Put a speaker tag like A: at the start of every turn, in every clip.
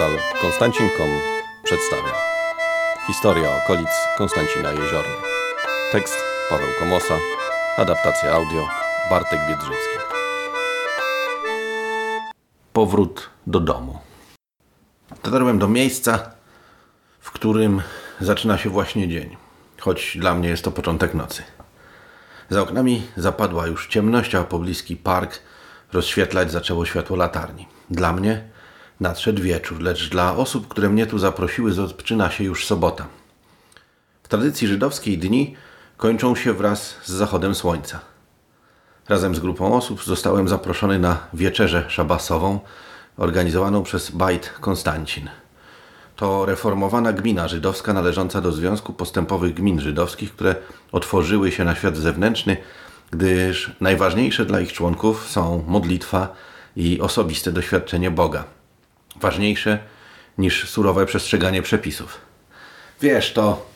A: Portal Konstancin.com przedstawia Historia okolic Konstancina Jeziorny Tekst Paweł Komosa Adaptacja audio Bartek Biedrzycki
B: Powrót do domu Dotarłem do miejsca, w którym zaczyna się właśnie dzień, choć dla mnie jest to początek nocy. Za oknami zapadła już ciemność, a pobliski park rozświetlać zaczęło światło latarni. Dla mnie nadszedł wieczór, lecz dla osób, które mnie tu zaprosiły, zaczyna się już sobota. W tradycji żydowskiej dni kończą się wraz z zachodem słońca. Razem z grupą osób zostałem zaproszony na wieczerzę szabasową organizowaną przez Bajt Konstancin. To reformowana gmina żydowska należąca do Związku Postępowych Gmin Żydowskich, które otworzyły się na świat zewnętrzny, gdyż najważniejsze dla ich członków są modlitwa i osobiste doświadczenie Boga. Ważniejsze niż surowe przestrzeganie przepisów. Wiesz, to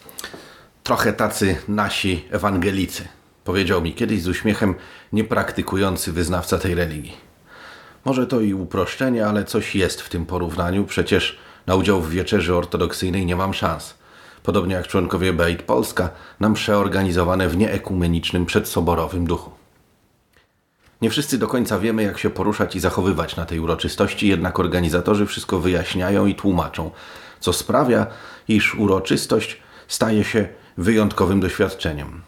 B: trochę tacy nasi ewangelicy, powiedział mi kiedyś z uśmiechem niepraktykujący wyznawca tej religii. Może to i uproszczenie, ale coś jest w tym porównaniu, przecież na udział w wieczerzy ortodoksyjnej nie mam szans. Podobnie jak członkowie Beit Polska, nam przeorganizowane w nieekumenicznym przedsoborowym duchu. Nie wszyscy do końca wiemy, jak się poruszać i zachowywać na tej uroczystości, jednak organizatorzy wszystko wyjaśniają i tłumaczą, co sprawia, iż uroczystość staje się wyjątkowym doświadczeniem.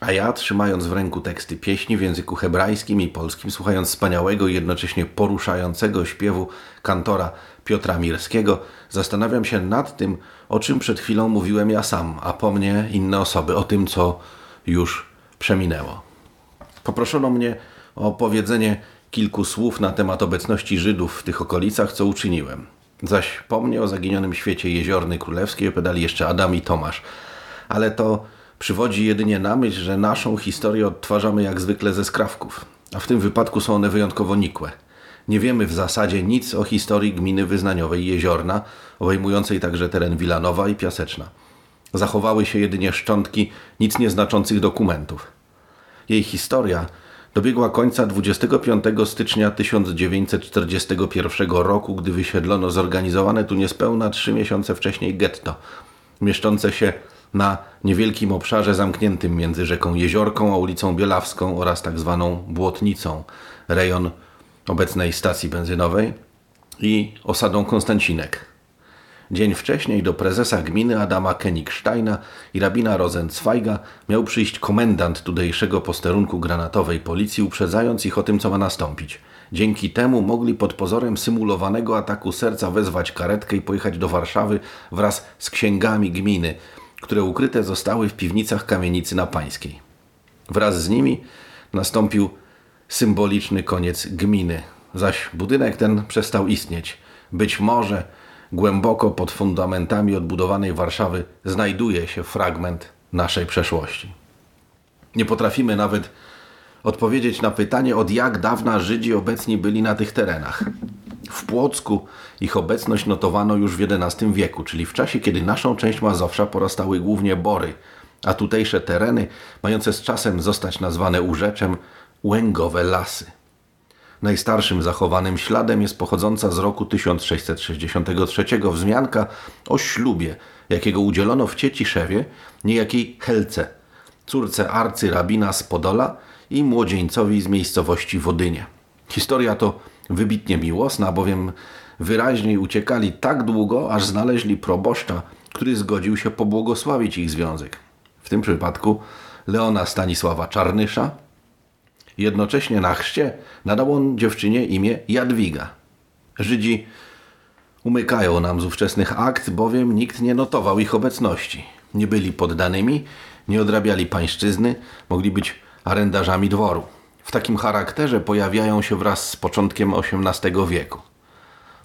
B: A ja, trzymając w ręku teksty pieśni w języku hebrajskim i polskim, słuchając wspaniałego i jednocześnie poruszającego śpiewu kantora Piotra Mirskiego, zastanawiam się nad tym, o czym przed chwilą mówiłem ja sam, a po mnie inne osoby, o tym, co już przeminęło. Poproszono mnie o powiedzenie kilku słów na temat obecności Żydów w tych okolicach, co uczyniłem. Zaś po mnie o zaginionym świecie jeziorny królewskiej opowiadali jeszcze Adam i Tomasz. Ale to przywodzi jedynie na myśl, że naszą historię odtwarzamy jak zwykle ze skrawków, a w tym wypadku są one wyjątkowo nikłe. Nie wiemy w zasadzie nic o historii gminy wyznaniowej Jeziorna, obejmującej także teren Wilanowa i Piaseczna. Zachowały się jedynie szczątki nic nieznaczących dokumentów. Jej historia dobiegła końca 25 stycznia 1941 roku, gdy wysiedlono zorganizowane tu niespełna trzy miesiące wcześniej getto, mieszczące się na niewielkim obszarze zamkniętym między rzeką Jeziorką a ulicą Bielawską oraz tak zwaną Błotnicą, rejon obecnej stacji benzynowej i osadą Konstancinek. Dzień wcześniej do prezesa gminy Adama Kenigsteina i rabina Rosenzweiga miał przyjść komendant tutejszego posterunku granatowej policji, uprzedzając ich o tym, co ma nastąpić. Dzięki temu mogli pod pozorem symulowanego ataku serca wezwać karetkę i pojechać do Warszawy wraz z księgami gminy, które ukryte zostały w piwnicach kamienicy na Pańskiej. Wraz z nimi nastąpił symboliczny koniec gminy, zaś budynek ten przestał istnieć. Być może głęboko pod fundamentami odbudowanej Warszawy znajduje się fragment naszej przeszłości. Nie potrafimy nawet odpowiedzieć na pytanie, od jak dawna Żydzi obecni byli na tych terenach. W Płocku ich obecność notowano już w XI wieku, czyli w czasie, kiedy naszą część Mazowsza porastały głównie bory, a tutejsze tereny, mające z czasem zostać nazwane urzeczem, łęgowe lasy. Najstarszym zachowanym śladem jest pochodząca z roku 1663 wzmianka o ślubie, jakiego udzielono w Cieciszewie niejakiej Helce, córce arcyrabina z Podola i młodzieńcowi z miejscowości Wodynie. Historia to wybitnie miłosna, bowiem wyraźniej uciekali tak długo, aż znaleźli proboszcza, który zgodził się pobłogosławić ich związek. W tym przypadku Leona Stanisława Czarnysza, Jednocześnie na chrzcie nadał on dziewczynie imię Jadwiga. Żydzi umykają nam z ówczesnych akt, bowiem nikt nie notował ich obecności. Nie byli poddanymi, nie odrabiali pańszczyzny, mogli być arendarzami dworu. W takim charakterze pojawiają się wraz z początkiem XVIII wieku.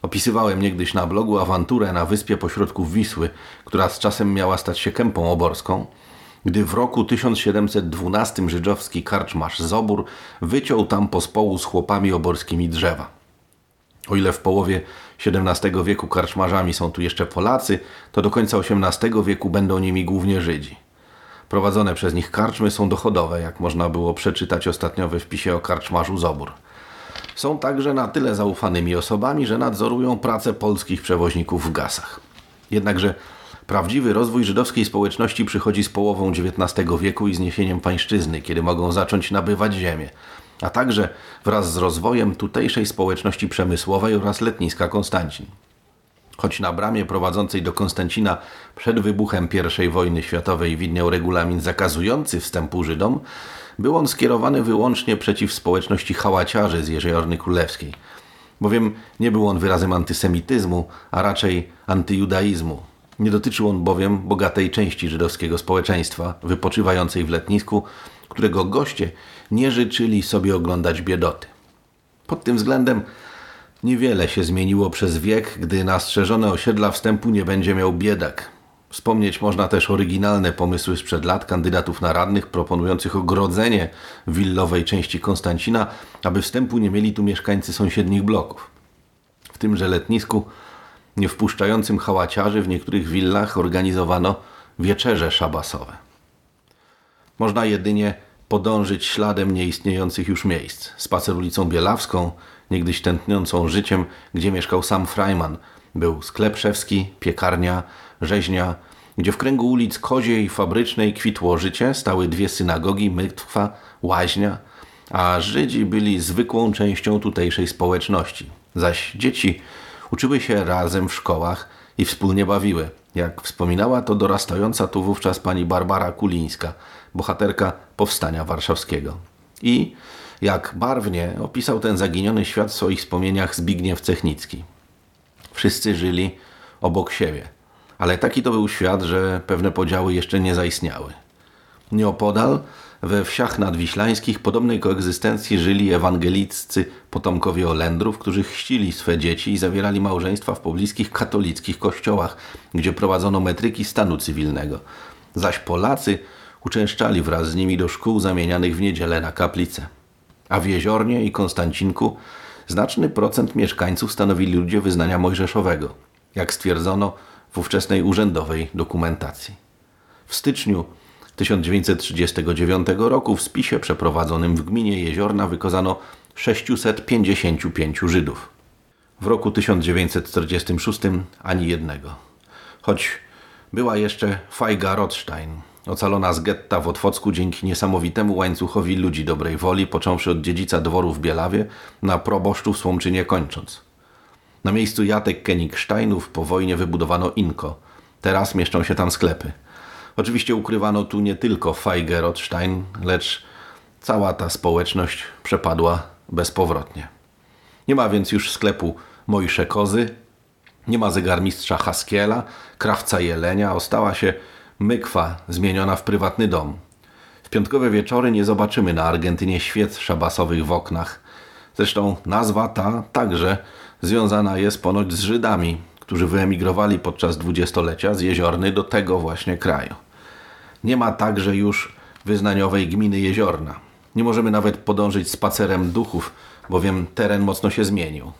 B: Opisywałem niegdyś na blogu awanturę na wyspie pośrodku Wisły, która z czasem miała stać się kępą oborską – gdy w roku 1712 żydowski karczmarz Zobór wyciął tam pospołu z chłopami oborskimi drzewa. O ile w połowie XVII wieku karczmarzami są tu jeszcze Polacy, to do końca XVIII wieku będą nimi głównie Żydzi. Prowadzone przez nich karczmy są dochodowe, jak można było przeczytać ostatnio we wpisie o karczmarzu Zobór. są także na tyle zaufanymi osobami, że nadzorują pracę polskich przewoźników w gasach. Jednakże prawdziwy rozwój żydowskiej społeczności przychodzi z połową XIX wieku i zniesieniem pańszczyzny, kiedy mogą zacząć nabywać ziemię, a także wraz z rozwojem tutejszej społeczności przemysłowej oraz letniska Konstancin. Choć na bramie prowadzącej do Konstancina przed wybuchem I wojny światowej widniał regulamin zakazujący wstępu Żydom, był on skierowany wyłącznie przeciw społeczności hałaciarzy z Jeziorny Królewskiej, bowiem nie był on wyrazem antysemityzmu, a raczej antyjudaizmu. Nie dotyczył on bowiem bogatej części żydowskiego społeczeństwa wypoczywającej w letnisku, którego goście nie życzyli sobie oglądać biedoty. Pod tym względem Niewiele się zmieniło przez wiek, gdy na strzeżone osiedla wstępu nie będzie miał biedak. Wspomnieć można też oryginalne pomysły sprzed lat kandydatów na radnych proponujących ogrodzenie willowej części Konstancina, aby wstępu nie mieli tu mieszkańcy sąsiednich bloków. W tymże letnisku, nie wpuszczającym hałaciarzy, w niektórych willach organizowano wieczerze szabasowe. Można jedynie podążyć śladem nieistniejących już miejsc. Spacer ulicą Bielawską, niegdyś tętniącą życiem, gdzie mieszkał sam Freiman. Był sklep szewski, piekarnia, rzeźnia, gdzie w kręgu ulic Koziej Fabrycznej kwitło życie, stały dwie synagogi, mytwa, łaźnia, a Żydzi byli zwykłą częścią tutejszej społeczności. Zaś dzieci uczyły się razem w szkołach i wspólnie bawiły. Jak wspominała to dorastająca tu wówczas pani Barbara Kulińska, bohaterka Powstania Warszawskiego. I jak barwnie opisał ten zaginiony świat w swoich wspomnieniach Zbigniew Cechnicki. Wszyscy żyli obok siebie, ale taki to był świat, że pewne podziały jeszcze nie zaistniały. Nieopodal, we wsiach nadwiślańskich, podobnej koegzystencji żyli ewangeliccy potomkowie Olendrów, którzy chrzcili swe dzieci i zawierali małżeństwa w pobliskich katolickich kościołach, gdzie prowadzono metryki stanu cywilnego. Zaś Polacy uczęszczali wraz z nimi do szkół zamienianych w niedzielę na kaplice a w Jeziornie i Konstancinku znaczny procent mieszkańców stanowili ludzie wyznania mojżeszowego, jak stwierdzono w ówczesnej urzędowej dokumentacji. W styczniu 1939 roku w spisie przeprowadzonym w gminie Jeziorna wykazano 655 Żydów. W roku 1946 ani jednego. Choć była jeszcze Fajga Rothstein, Ocalona z getta w Otwocku dzięki niesamowitemu łańcuchowi ludzi dobrej woli, począwszy od dziedzica dworu w Bielawie, na proboszczu w Słomczynie kończąc. Na miejscu jatek Kenigsteinów po wojnie wybudowano Inko. Teraz mieszczą się tam sklepy. Oczywiście ukrywano tu nie tylko Feige Rothstein, lecz cała ta społeczność przepadła bezpowrotnie. Nie ma więc już sklepu Mojsze Kozy, nie ma zegarmistrza Haskiela, krawca Jelenia, ostała się mykwa zmieniona w prywatny dom. W piątkowe wieczory nie zobaczymy na Argentynie świec szabasowych w oknach. Zresztą nazwa ta także związana jest ponoć z Żydami, którzy wyemigrowali podczas dwudziestolecia z Jeziorny do tego właśnie kraju. Nie ma także już wyznaniowej gminy Jeziorna. Nie możemy nawet podążyć spacerem duchów, bowiem teren mocno się zmienił.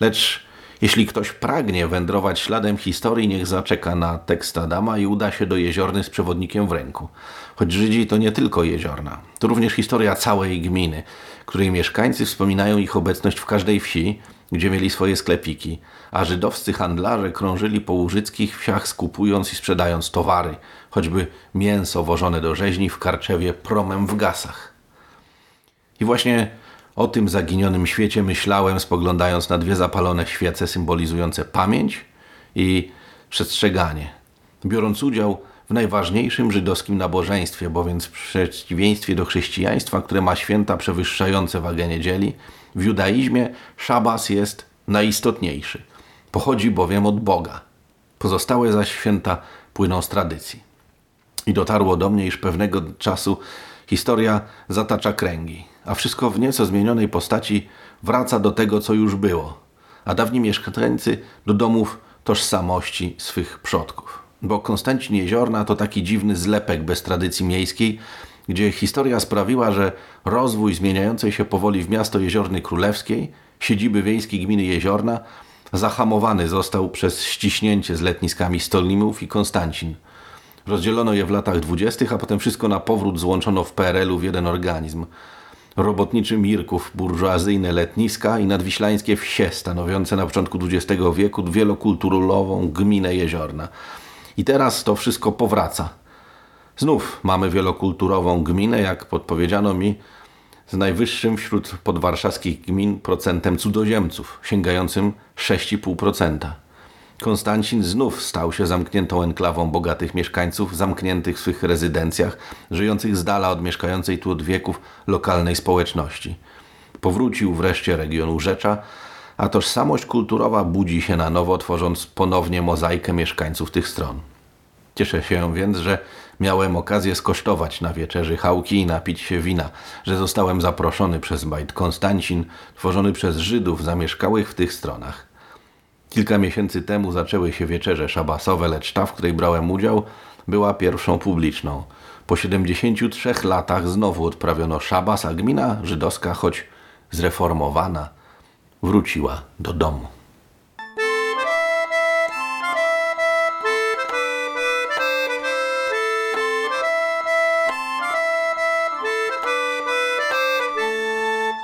B: Lecz jeśli ktoś pragnie wędrować śladem historii, niech zaczeka na tekst Adama i uda się do jeziorny z przewodnikiem w ręku. Choć Żydzi to nie tylko jeziorna, to również historia całej gminy, której mieszkańcy wspominają ich obecność w każdej wsi, gdzie mieli swoje sklepiki, a żydowscy handlarze krążyli po łużyckich wsiach skupując i sprzedając towary, choćby mięso wożone do rzeźni w Karczewie promem w gasach. I właśnie o tym zaginionym świecie myślałem, spoglądając na dwie zapalone świece symbolizujące pamięć i przestrzeganie. Biorąc udział w najważniejszym żydowskim nabożeństwie, bowiem w przeciwieństwie do chrześcijaństwa, które ma święta przewyższające wagę niedzieli, w judaizmie szabas jest najistotniejszy. Pochodzi bowiem od Boga. Pozostałe zaś święta płyną z tradycji. I dotarło do mnie, iż pewnego czasu historia zatacza kręgi a wszystko w nieco zmienionej postaci wraca do tego, co już było, a dawni mieszkańcy do domów tożsamości swych przodków. Bo Konstancin Jeziorna to taki dziwny zlepek bez tradycji miejskiej, gdzie historia sprawiła, że rozwój zmieniającej się powoli w miasto Jeziorny Królewskiej, siedziby wiejskiej gminy Jeziorna, zahamowany został przez ściśnięcie z letniskami Stolnimów i Konstancin. Rozdzielono je w latach dwudziestych, a potem wszystko na powrót złączono w PRL-u w jeden organizm – robotniczy Mirków, burżuazyjne letniska i nadwiślańskie wsie stanowiące na początku XX wieku wielokulturową gminę Jeziorna. I teraz to wszystko powraca. Znów mamy wielokulturową gminę, jak podpowiedziano mi, z najwyższym wśród podwarszawskich gmin procentem cudzoziemców, sięgającym 6,5%. Konstancin znów stał się zamkniętą enklawą bogatych mieszkańców, zamkniętych w swych rezydencjach, żyjących z dala od mieszkającej tu od wieków lokalnej społeczności. Powrócił wreszcie region Urzecza, a tożsamość kulturowa budzi się na nowo, tworząc ponownie mozaikę mieszkańców tych stron. Cieszę się więc, że miałem okazję skosztować na wieczerzy chałki i napić się wina, że zostałem zaproszony przez Bajt Konstancin, tworzony przez Żydów zamieszkałych w tych stronach. Kilka miesięcy temu zaczęły się wieczerze szabasowe, lecz ta, w której brałem udział, była pierwszą publiczną. Po 73 latach znowu odprawiono szabas, a gmina żydowska, choć zreformowana, wróciła do domu.